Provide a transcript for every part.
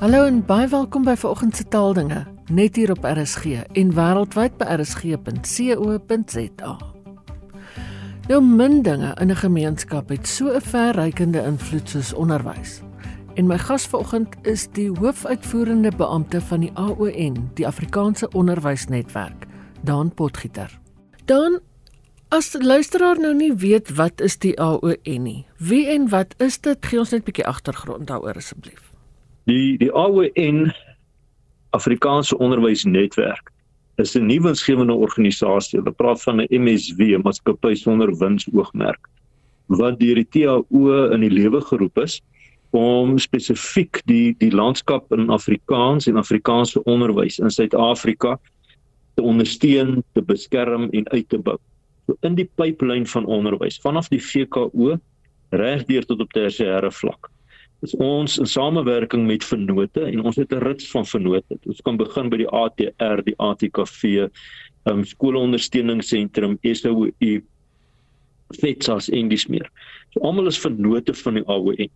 Hallo en baie welkom by vanoggend se taaldinge net hier op RSG en wêreldwyd by rsg.co.za. Nou min dinge in 'n gemeenskap het so 'n verrykende invloed soos onderwys. En my gas vanoggend is die hoofuitvoerende beampte van die AON, die Afrikaanse Onderwysnetwerk, Dan Potgieter. Dan As luisteraar nou nie weet wat is die AON nie. Wie en wat is dit? Gee ons net 'n bietjie agtergrond daaroor asseblief. Die die AON Afrikaanse Onderwysnetwerk is 'n nuwe winsgewende organisasie. Hulle praat van 'n MSW, maatskappy sonder winsoogmerk, wat deur die TAO in die lewe geroep is om spesifiek die die landskap in Afrikaans en Afrikaanse onderwys in Suid-Afrika te ondersteun, te beskerm en uit te bou. So in die pipeline van onderwys vanaf die VKO regdeur tot op tersiêre vlak is ons in samewerking met vennote en ons het 'n rits van vennote. Ons kan begin by die ATR, die ATKV, um skoolondersteuningsentrum, SOU, FETSAS en dis meer. So almal is vennote van die AON.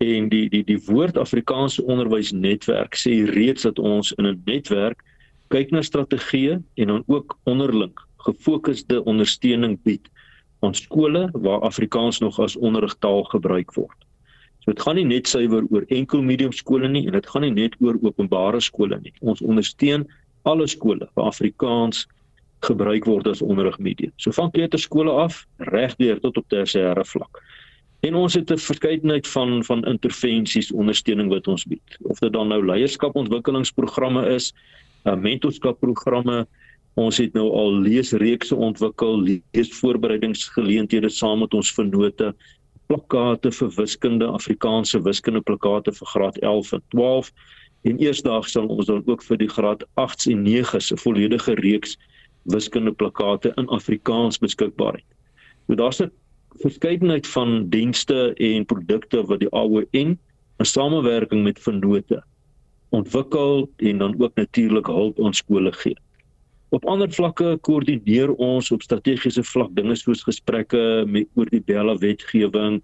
En die die die woord Afrikaanse onderwysnetwerk sê reeds dat ons in 'n netwerk kyk na strategieë en dan ook onderling gefokusde ondersteuning bied aan skole waar Afrikaans nog as onderrigtaal gebruik word. So dit gaan nie net suiwer oor enkel medium skole nie en dit gaan nie net oor openbare skole nie. Ons ondersteun alle skole waar Afrikaans gebruik word as onderrigmedium. So van kleuterskole af regdeur tot op tersiêre vlak. En ons het 'n verskeidenheid van van intervensies ondersteuning wat ons bied. Of dit dan nou leierskapontwikkelingsprogramme is, uh, mentorskapprogramme, ons het nou al leesreekse ontwikkel, leesvoorbereidingsgeleenthede saam met ons vennote plakkate vir wiskunde, Afrikaanse wiskunde plakkate vir graad 11 en 12 en eersdaags sal ons dan ook vir die graad 8s en 9s 'n volledige reeks wiskunde plakkate in Afrikaans beskikbaar het. So daar's 'n verskeidenheid van dienste en produkte wat die AON in samewerking met vennote ontwikkel en dan ook natuurlik hulp aan skole gee. Op ander vlakke koördineer ons op strategiese vlak dinge soos gesprekke met oor die Bella wetgewing,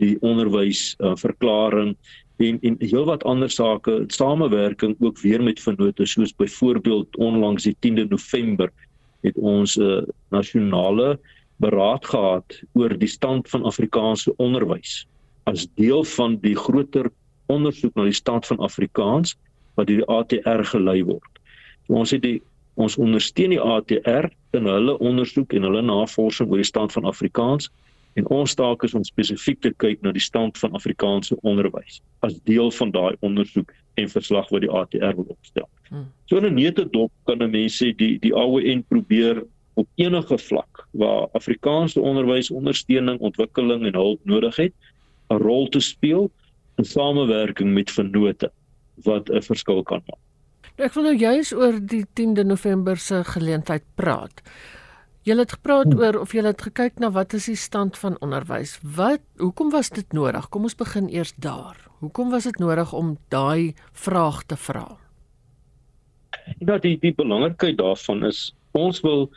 die onderwys uh, verklaring en en heelwat ander sake, samewerking ook weer met vennote soos byvoorbeeld onlangs die 10de November het ons 'n uh, nasionale beraad gehad oor die stand van Afrikaanse onderwys as deel van die groter ondersoek na die stand van Afrikaans wat deur die ATR gelei word. So ons het die Ons ondersteun die ATR in hulle ondersoek en hulle navorsing oor die stand van Afrikaans en ons taak is om spesifiek te kyk na die stand van Afrikaanse onderwys as deel van daai ondersoek en verslag wat die ATR wil opstel. Hmm. So in 'n neutedop kan 'n mens sê die die AON probeer op enige vlak waar Afrikaanse onderwys ondersteuning, ontwikkeling en hulp nodig het, 'n rol te speel in samewerking met vennote wat 'n verskil kan maak. Ek wil nou juis oor die 10de November se geleentheid praat. Julle het gepraat hmm. oor of julle het gekyk na wat is die stand van onderwys? Wat hoekom was dit nodig? Kom ons begin eers daar. Hoekom was dit nodig om daai vraag te vra? Ja, die die belangrikheid daarvan is ons wil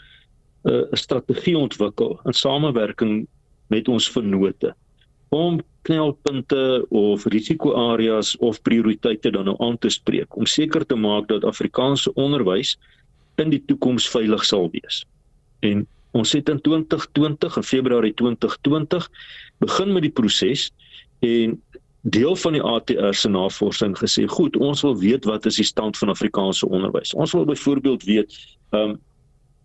eh, 'n uh, strategie ontwikkel in samewerking met ons vennote om knelpunte of risikoareas of prioriteite dan nou aan te spreek om seker te maak dat Afrikaanse onderwys in die toekoms veilig sal wees. En ons het in 2020 in Februarie 2020 begin met die proses en deel van die ATR se navorsing gesê, goed, ons wil weet wat is die stand van Afrikaanse onderwys. Ons wil byvoorbeeld weet, ehm um,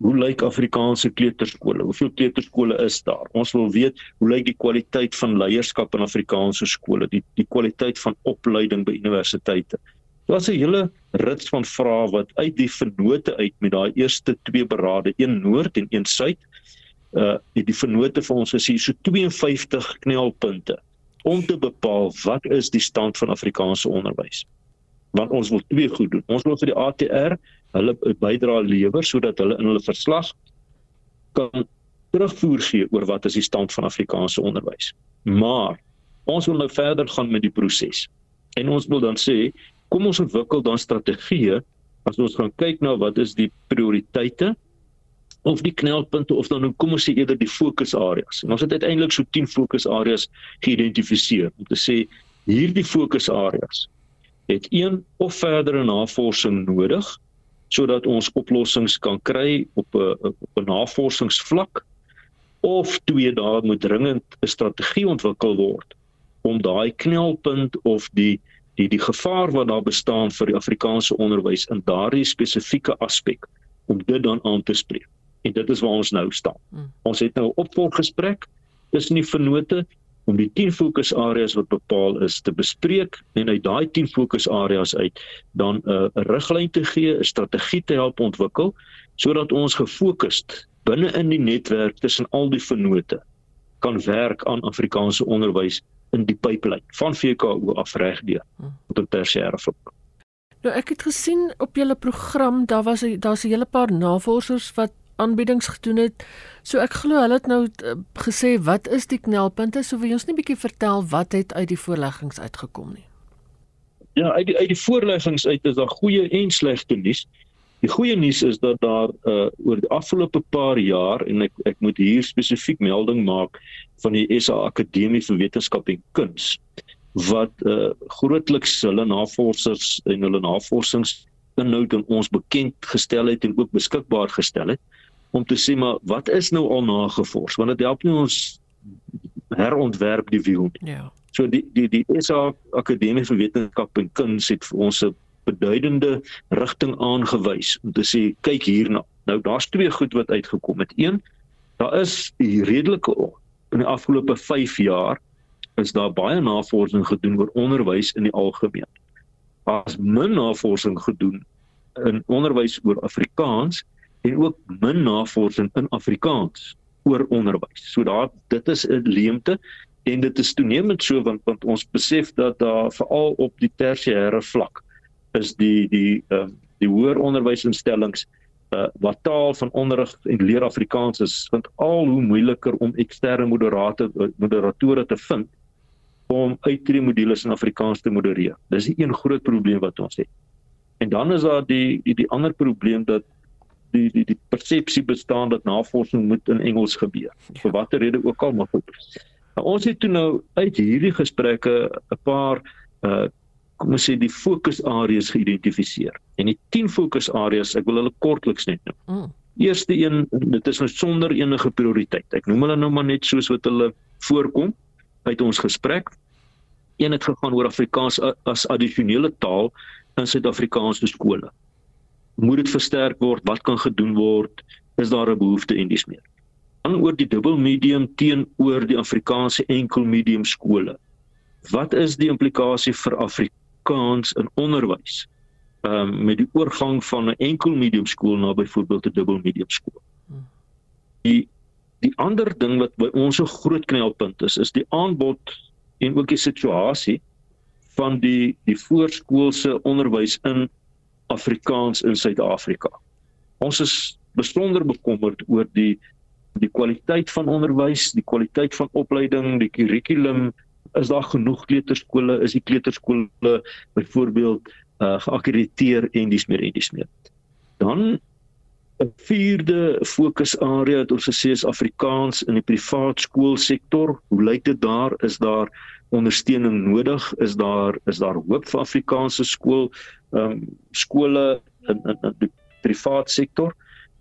hoe lyk Afrikaanse kleuterskole? Hoeveel kleuterskole is daar? Ons wil weet hoe lyk die kwaliteit van leierskap in Afrikaanse skole, die die kwaliteit van opleiding by universiteite. Dit was 'n hele rits van vrae wat uit die vennote uit met daai eerste twee berade, een noord en een suid, uh die, vennote vir ons gesê so 52 knelpunte om te bepaal wat is die stand van Afrikaanse onderwys. Want ons wil twee goed doen. Ons wil vir die ATR hulle bydra lewer sodat hulle in hulle verslag kan terugvoer gee oor wat is die stand van Afrikaanse onderwys. Maar ons wil nou verder gaan met die proses. En ons wil dan sê, kom ons ontwikkel dan strategieë as ons gaan kyk na wat is die prioriteite of die knelpunte of dan kom ons sê eerder die fokusareas. Ons het uiteindelik so 10 fokusareas geïdentifiseer om te sê hierdie fokusareas het een of verdere navorsing nodig sodat ons oplossings kan kry op 'n op 'n navorsingsvlak of twee daar moet dringend 'n strategie ontwikkel word om daai knelpunt of die die die gevaar wat daar bestaan vir die Afrikaanse onderwys in daardie spesifieke aspek om dit dan aan te spreek. En dit is waar ons nou staan. Hmm. Ons het nou 'n opvolggesprek tussen die vennote om die 10 fokusareas wat bepaal is te bespreek en uit daai 10 fokusareas uit dan 'n uh, riglyn te gee, 'n strategie te help ontwikkel sodat ons gefokusd binne in die netwerk tussen al die vennote kan werk aan Afrikaanse onderwys in die pipeline van VKO af reg deur tot 'n tersiêre vlak. Nou ek het gesien op julle program daar was daar's 'n hele paar navorsers wat aanbiedings gedoen het. So ek glo hulle het nou uh, gesê wat is die knelpunte? So wil jy ons net 'n bietjie vertel wat het uit die voorleggings uitgekom nie? Ja, uit die uit die voorleggings uit is daar goeie en slegte nuus. Die goeie nuus is dat daar uh oor die afgelope paar jaar en ek ek moet hier spesifiek melding maak van die SA Akademie vir Wetenskap en Kuns wat uh grootliks hulle navorsers en hulle navorsings inhoud aan ons bekend gestel het en ook beskikbaar gestel het om te sê maar wat is nou al nagevors want dit help nie ons herontwerp die wiel nie. Ja. So die die die SA Akademie vir Wetenskap en Kuns het vir ons 'n beduidende rigting aangewys om te sê kyk hierna. Nou daar's twee goed wat uitgekom het. Een, daar is redelike in die afgelope 5 jaar is daar baie navorsing gedoen oor onderwys in die algemeen. Daar's min navorsing gedoen in onderwys oor Afrikaans en ook min navorsing in Afrikaans oor onderwys. So daar dit is 'n leemte en dit is toenemend so want want ons besef dat daar veral op die tersiêre vlak is die die ehm uh, die hoër onderwysinstellings uh, wat taal van onderrig en leer Afrikaans is vind al hoe moeiliker om eksterne moderate moderatore te vind om uittree modules in Afrikaans te modereer. Dis 'n groot probleem wat ons het. En dan is daar die die die ander probleem dat die die die persepsie bestaan dat navorsing moet in Engels gebeur. Ja. Vir watter rede ook al maar goed. Nou, ons het toe nou uit hierdie gesprekke 'n paar uh kom ons sê die fokusareas geïdentifiseer. En die 10 fokusareas, ek wil hulle kortliks net noem. Mm. Eerste een, dit is nou sonder enige prioriteit. Ek noem hulle nou maar net soos wat hulle voorkom uit ons gesprek. Een het gegaan oor Afrikaans as addisionele taal in Suid-Afrikaanse skole moet dit versterk word wat kan gedoen word is daar 'n behoefte en dis meer. Dan oor die dubbel medium teenoor die Afrikaanse enkel medium skole. Wat is die implikasie vir Afrikaans in onderwys? Um, met die oorgang van 'n enkel medium skool na byvoorbeeld 'n dubbel medium skool. Die die ander ding wat by ons 'n groot knelpunt is is die aanbod en ook die situasie van die die voorskoolse onderwys in Afrikaans in Suid-Afrika. Ons is besonder bekommerd oor die die kwaliteit van onderwys, die kwaliteit van opleiding, die kurrikulum. Is daar genoeg kleuterskole? Is die kleuterskole byvoorbeeld uh geakkrediteer en dis meer en dis meer. Dan 'n vierde fokusarea wat ons gesê is Afrikaans in die privaat skoolsektor. Hoe lyk dit daar? Is daar ondersteuning nodig? Is daar is daar hoop vir Afrikaanse skool ehm um, skole in, in in die privaat sektor?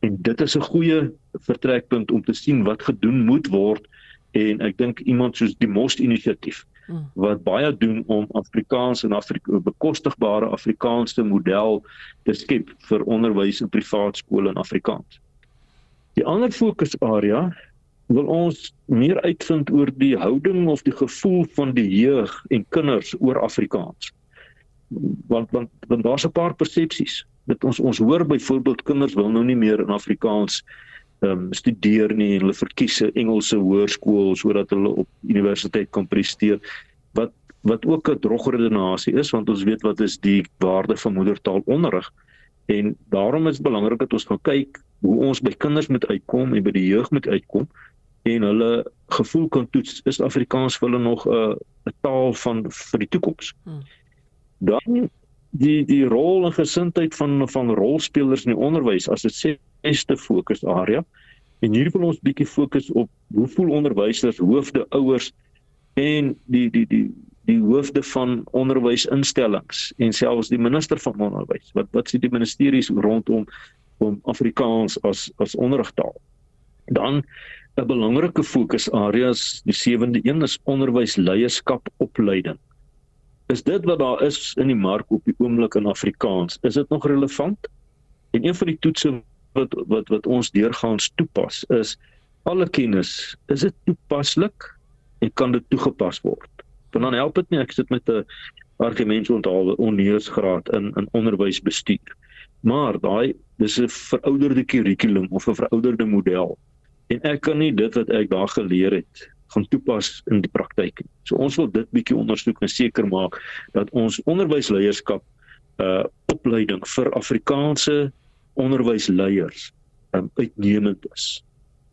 En dit is 'n goeie vertrekpunt om te sien wat gedoen moet word en ek dink iemand soos die Most inisiatief hmm. wat baie doen om Afrikaans en Afrika bekostigbare Afrikaanse model te skep vir onderwys in privaat skole in Afrikaans. Die ander fokusarea wil ons meer uitvind oor die houding of die gevoel van die jeug en kinders oor Afrikaans. Want want, want daar's 'n paar persepsies. Dit ons ons hoor byvoorbeeld kinders wil nou nie meer in Afrikaans ehm um, studeer nie en hulle verkies 'n Engelse hoërskool sodat hulle op universiteit kan presteer. Wat wat ook 'n drogredenasie is want ons weet wat is die waarde van moedertaalonderrig en daarom is dit belangrik dat ons gaan kyk hoe ons by kinders moet uitkom en by die jeug moet uitkom en hulle gevoel kan toets is Afrikaans vir hulle nog 'n uh, 'n taal van vir die toekoms. Hmm. Dan die die rol en gesindheid van van rolspelers in die onderwys as 'n sesde fokusarea. En hier wil ons bietjie fokus op hoe voel onderwysers, hoofde, ouers en die die die die hoofde van onderwysinstellings en selfs die minister van onderwys. Wat wat sê die ministeries rondom om Afrikaans as as onderrigtaal. Dan 'n belangrike fokusareas, die sewende een is onderwysleierskap opleiding. Is dit wat daar is in die mark op die oomblik in Afrikaans? Is dit nog relevant? En een van die toetse wat wat wat ons deurgaans toepas is alle kennis, is dit toepaslik en kan dit toegepas word? Want dan help dit nie ek sit met 'n argumentonthaal onneusgraad in in onderwysbestuur. Maar daai dis 'n verouderde kurrikulum of 'n verouderde model en ek kan nie dit wat ek daar geleer het gaan toepas in die praktyk nie. So ons wil dit bietjie ondersoek en seker maak dat ons onderwysleierskap uh opleiding vir Afrikaanse onderwysleiers um, uitnemend is.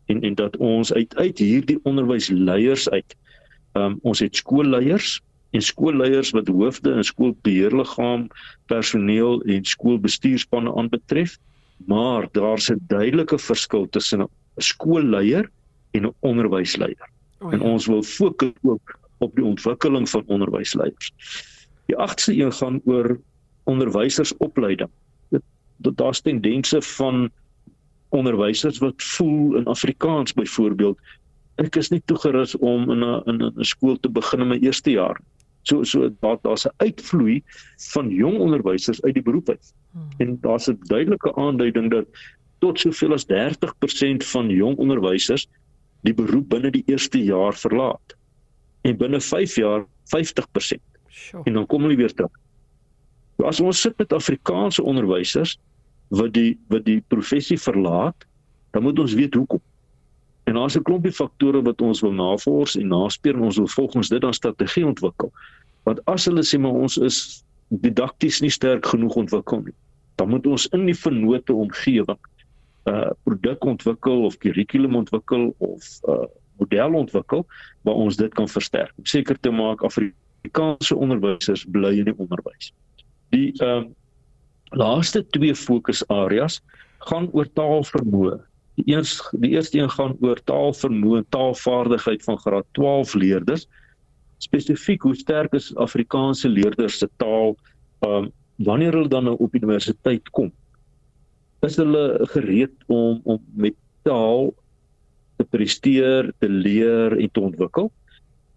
En en dat ons uit uit hierdie onderwysleiers uit um, ons het skoolleiers en skoolleiers wat hoofde in skoolbeheerliggaam, personeel en skoolbestuurspanne aanbetref, maar daar's 'n duidelike verskil tussen 'n skoolleier en 'n onderwysleier. Oh, ja. En ons wil fokus ook op die ontwikkeling van onderwysleiers. Die 8ste een gaan oor onderwysersopleiding. Dit, dit daar's tendense van onderwysers wat voel in Afrikaans byvoorbeeld ek is nie toegerus om in 'n in 'n skool te begin in my eerste jaar. So so daar daar's 'n uitvloei van jong onderwysers uit die beroep uit. Hmm. En daar's 'n duidelike aanduiding dat tot soveel as 30% van jong onderwysers die beroep binne die eerste jaar verlaat. En binne 5 jaar 50%. Sure. En dan kom hulle weer terug. So as ons sit met Afrikaanse onderwysers wat die wat die professie verlaat, dan moet ons weet hoekom. En daar's 'n klompie faktore wat ons wil navors en naspeur en ons wil volgens dit dan strategie ontwikkel. Want as hulle sê maar ons is didakties nie sterk genoeg ontwikkel nie, dan moet ons in die vennote omgewing uh, produk ontwikkel of kurrikulum ontwikkel of uh, model ontwikkel waar ons dit kan versterk. Om seker te maak Afrikaanse onderwysers bly in die onderwys. Die ehm uh, laaste twee fokusareas gaan oor taalvermoë Die eerste die eerste een gaan oor taalvermoë, taalvaardigheid van graad 12 leerders. Spesifiek hoe sterk is Afrikaanse leerders se taal um wanneer hulle dan nou op universiteit kom. Is hulle gereed om om met taal te presteer, te leer en te ontwikkel?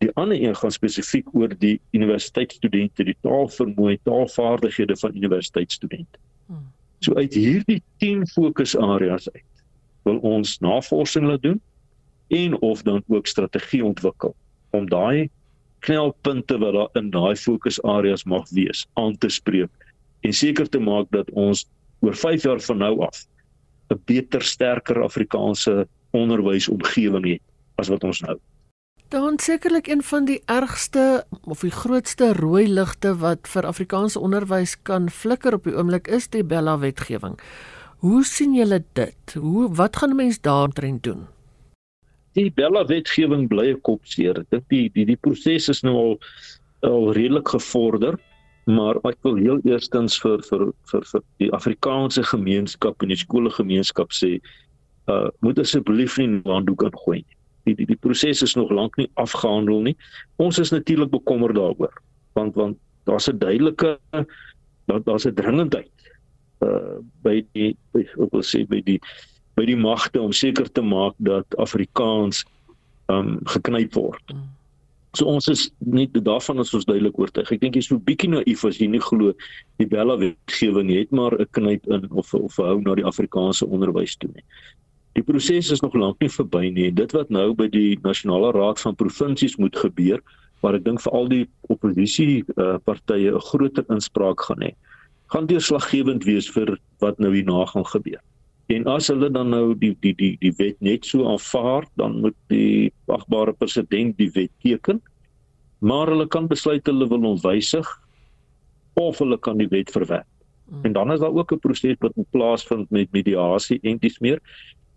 Die ander een gaan spesifiek oor die universiteitsstudente, die taalvermoë, taalvaardighede van universiteitsstudente. Hmm. So uit hierdie 10 fokusareas uit wil ons navorsing laat doen en of dan ook strategie ontwikkel om daai knelpunte wat daar in daai fokusareas mag wees aan te spreek en seker te maak dat ons oor 5 jaar van nou af 'n beter, sterker Afrikaanse onderwysomgewing het as wat ons nou. Dan sekerlik een van die ergste of die grootste rooi ligte wat vir Afrikaanse onderwys kan flikker op die oomblik is die Bella wetgewing. Hoe sien julle dit? Hoe wat gaan mense daarin doen? Die Bella wetgewing bly 'n kopseer. Dink die die die proses is nou al al redelik gevorder, maar ek wil heel eerstens vir vir vir vir die Afrikaanse gemeenskap en die skoolgemeenskap sê, uh moet asseblief nie handdoek ingooi nie. Die die die proses is nog lank nie afgehandel nie. Ons is natuurlik bekommerd daaroor, want want daar's 'n duidelike daar's 'n dringendheid uh by die ek wil sê by die by die magte om seker te maak dat Afrikaans um geknyp word. Mm. So ons is nie daarvan is ons duidelik oortuig. Ek dink jy's so bietjie naïef as jy nie glo die Bella wetgewing het maar 'n knyp in of of hou na die Afrikaanse onderwys toe nie. Die proses is nog lank nie verby nie. Dit wat nou by die Nasionale Raad van Provinsies moet gebeur, waar ek dink vir al die oppositie uh, partye 'n groter inspraak gaan hê gaan deurslaggewend wees vir wat nou hierna gaan gebeur. En as hulle dan nou die die die die wet net so aanvaar, dan moet die agbare president die wet teken. Maar hulle kan besluit hulle wil hom wysig of hulle kan die wet verwerp. En dan is daar ook 'n proses wat in plaas vind met mediasie en dis meer.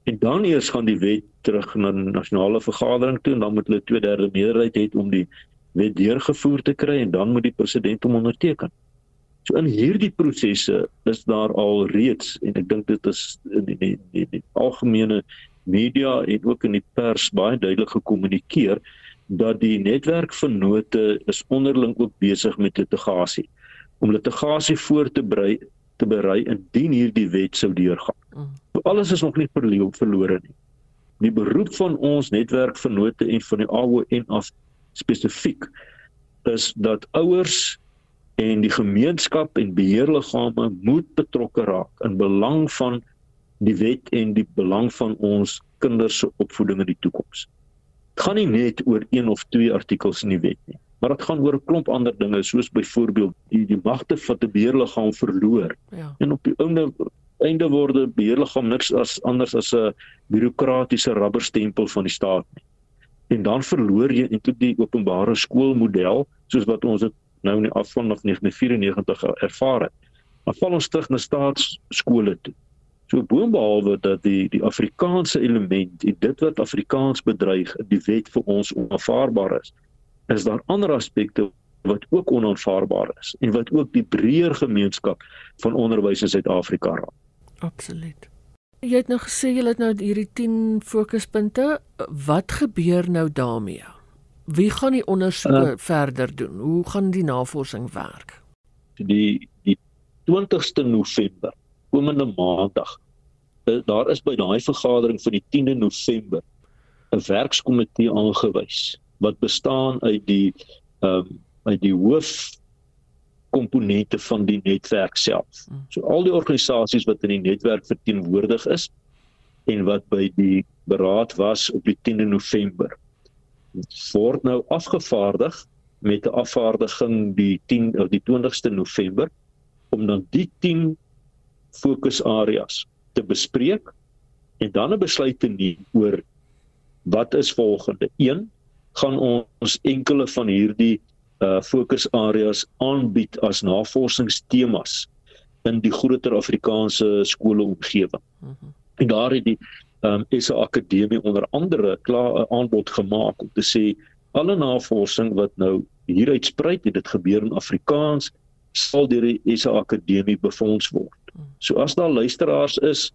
En dan eers gaan die wet terug na die nasionale vergadering toe en dan moet hulle 2/3 meerderheid hê om die wet deurgevoer te kry en dan moet die president hom onderteken. So in hierdie prosesse is daar al reeds en ek dink dit is in die, die, die, die algemene media en ook in die pers baie duidelik gekommunikeer dat die netwerkvennote is onderling ook besig met litigasie om litigasie voor te berei te berei indien hierdie wet sou deurgaan. Mm. So alles is nog nie verlore nie. Die beroep van ons netwerkvennote en van die AON af spesifiek is dat ouers en die gemeenskap en beheerliggame moet betrokke raak in belang van die wet en die belang van ons kinders se opvoeding in die toekoms. Dit gaan nie net oor een of twee artikels in die wet nie, maar dit gaan oor 'n klomp ander dinge soos byvoorbeeld die die magte van die beheerliggaam verloor. Ja. En op die einde einde word die beheerliggaam niks as anders as 'n bureaukratiese rubberstempel van die staat nie. En dan verloor jy eintlik die openbare skoolmodel soos wat ons dit nou in die afval of 1994 ervaar het. Maar val ons terug na staatsskole toe. So boonbehalwe dat die die Afrikaanse element en dit wat Afrikaans bedreig in die wet vir ons onaanvaarbaar is, is daar ander aspekte wat ook onaanvaarbaar is en wat ook die breër gemeenskap van onderwys in Suid-Afrika raak. Absoluut. Jy het nou gesê jy het nou hierdie 10 fokuspunte. Wat gebeur nou daarmee? Wie gaan die ondersoeke uh, verder doen? Hoe gaan die navorsing werk? Die die 20ste November, komende maandag. Uh, daar is by daai vergadering van die 10de November 'n werkskomitee aangewys wat bestaan uit die ehm um, uit die hoof komponente van die netwerk self. Hmm. So al die organisasies wat in die netwerk verteenwoordig is en wat by die beraad was op die 10de November word nou afgevaardig met 'n afvaardiging die 10 of die 20ste November om dan die 10 fokusareas te bespreek en dan 'n besluit te neem oor wat is volgende gaan ons enkele van hierdie uh fokusareas aanbied as navorsingstemas in die groter Afrikaanse skole omgewing. Mm -hmm. En daar het die um SA Akademie onder andere klaar 'n aanbod gemaak om te sê alle navorsing wat nou hieruit spruit, dit gebeur in Afrikaans, sal deur die SA Akademie befonds word. So as daar luisteraars is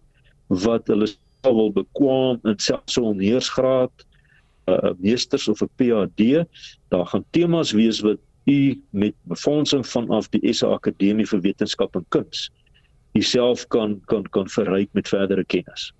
wat hulle wil bekwam in selfs 'n neersgraad 'n uh, meesters of 'n PhD, daar gaan temas wees wat u met befondsing vanaf die SA Akademie vir Wetenskap en Kuns jouself kan kan kan verryk met verdere kennis.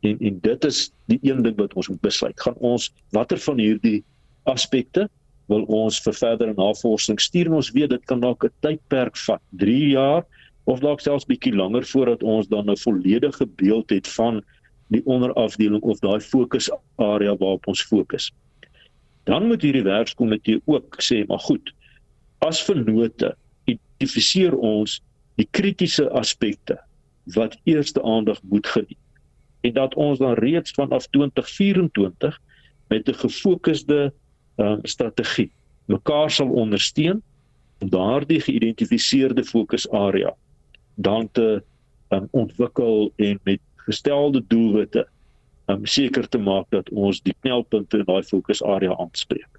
En en dit is die een ding wat ons moet besluit. Gaan ons watter van hierdie aspekte wil ons vir verdere navorsing stuur? Ons weet dit kan dalk 'n tydperk vat, 3 jaar of dalk selfs bietjie langer voordat ons dan 'n volledige beeld het van die onderafdeling of daai fokusarea waarop ons fokus. Dan moet hierdie werkskomitee ook sê, maar goed, as vennote identifiseer ons die kritiese aspekte wat eerste aandag moet geniet en dat ons dan reeds vanaf 2024 met 'n gefokusde um, strategie mekaar sal ondersteun om daardie geïdentifiseerde fokusarea dan te um, ontwikkel en met gestelde doelwitte om seker te maak dat ons die knelpunte in daai fokusarea aanspreek.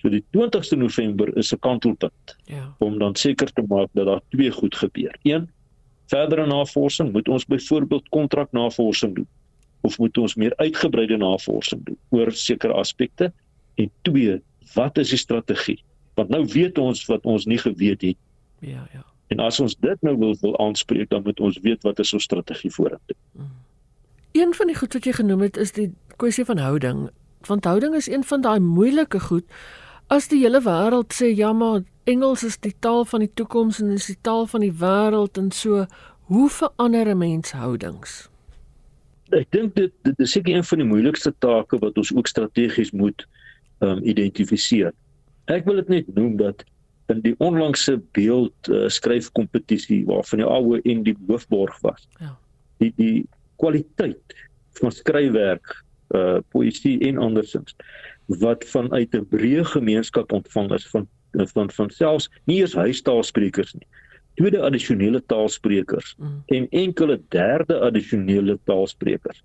So die 20ste November is 'n kantelpunt. Ja. Om dan seker te maak dat daar twee goed gebeur. Een, verdere navorsing, moet ons byvoorbeeld kontraknavorsing doen of moet ons meer uitgebreide navorsing doen oor sekere aspekte? En twee, wat is die strategie? Want nou weet ons wat ons nie geweet het. Ja, ja. En as ons dit nou wil wil aanspreek, dan moet ons weet wat is ons strategie vorentoe. Mm. Een van die goed wat jy genoem het is die kwessie van houding. Want houding is een van daai moeilike goed. As die hele wêreld sê ja, maar Engels is die taal van die toekoms en is die taal van die wêreld en so, hoe verander 'n mens houdings? Ek dink dit dit is seker een van die moeilikste take wat ons ook strategies moet ehm um, identifiseer. Ek wil dit net noem dat in die onlangse beeld uh, skryfkompetisie waarvan die AON die hoofborg was. Ja. Die die kwaliteit van skryfwerk, uh poësie en andersins wat vanuit 'n breë gemeenskap ontvang is van van van selfs nie eens huistaalsprekers nie. Tweede addisionele taalsprekers mm. en enkele derde addisionele taalsprekers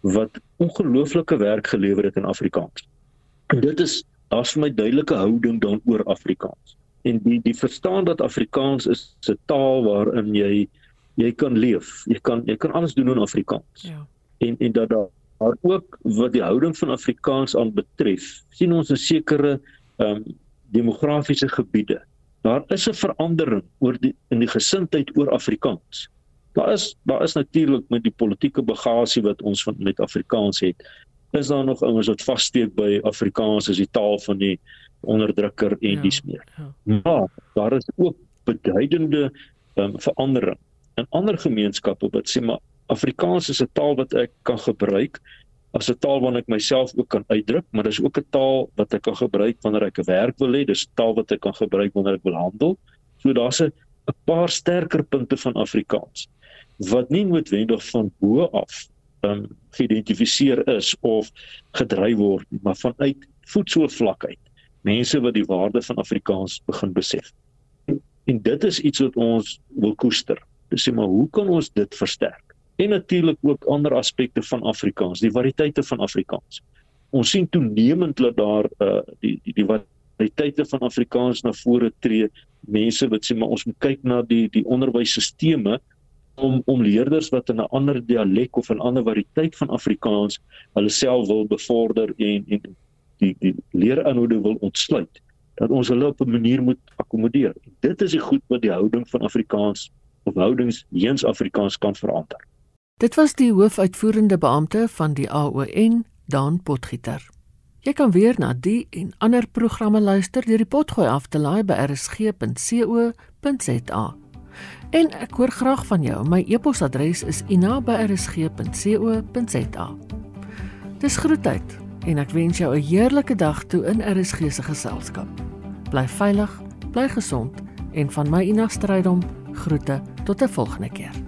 wat ongelooflike werk gelewer het in Afrikaans. En dit is daar's vir my duidelike houding dan oor Afrikaans en die die verstaan dat Afrikaans is 'n taal waarin jy jy kan leef. Jy kan jy kan alles doen in Afrikaans. Ja. En en dat daar maar ook wat die houding van Afrikaans aan betref, sien ons 'n sekere ehm um, demografiese gebiede. Daar is 'n verandering oor die in die gesindheid oor Afrikaans. Daar is daar is natuurlik met die politieke bagasie wat ons van met Afrikaans het, is daar nog ouens wat vassteek by Afrikaans as die taal van die onderdrukker en ja, dis meer. Ja. Maar daar is ook beduidende um, verandering in ander gemeenskappe wat sê maar Afrikaans is 'n taal wat ek kan gebruik as 'n taal waarna ek myself ook kan uitdruk, maar dis ook 'n taal wat ek kan gebruik wanneer ek 'n werk wil hê, dis 'n taal wat ek kan gebruik wanneer ek wil handel. So daar's 'n 'n paar sterker punte van Afrikaans wat nie noodwendig van bo af um, geïdentifiseer is of gedryf word, maar vanuit voetsoevlak uit. Mense wat die waarde van Afrikaans begin besef. En dit is iets wat ons wil koester. Dis sê maar hoe kan ons dit versterk? En natuurlik ook ander aspekte van Afrikaans, die variëteite van Afrikaans. Ons sien toenemend dat daar uh die die, die variëteite van Afrikaans na vore tree. Mense wat sê maar ons moet kyk na die die onderwysstelsels om om leerders wat in 'n ander dialek of 'n ander variëteit van Afrikaans hulle self wil bevorder en en die die leerinhoude wil ontsluit dat ons hulle op 'n manier moet akkommodeer. Dit is die goed wat die houding van Afrikaans of houdings heens Afrikaans kan verander. Dit was die hoofuitvoerende beampte van die AON, Dan Potgieter. Jy kan weer na die en ander programme luister deur die potgooi af te laai by rsg.co.za. En ek hoor graag van jou. My e-posadres is ina@rsg.co.za. Dis groetheid en ek wens jou 'n heerlike dag toe in RSG se geselskap. Bly veilig, bly gesond en van my Ina Strydom groete tot 'n volgende keer.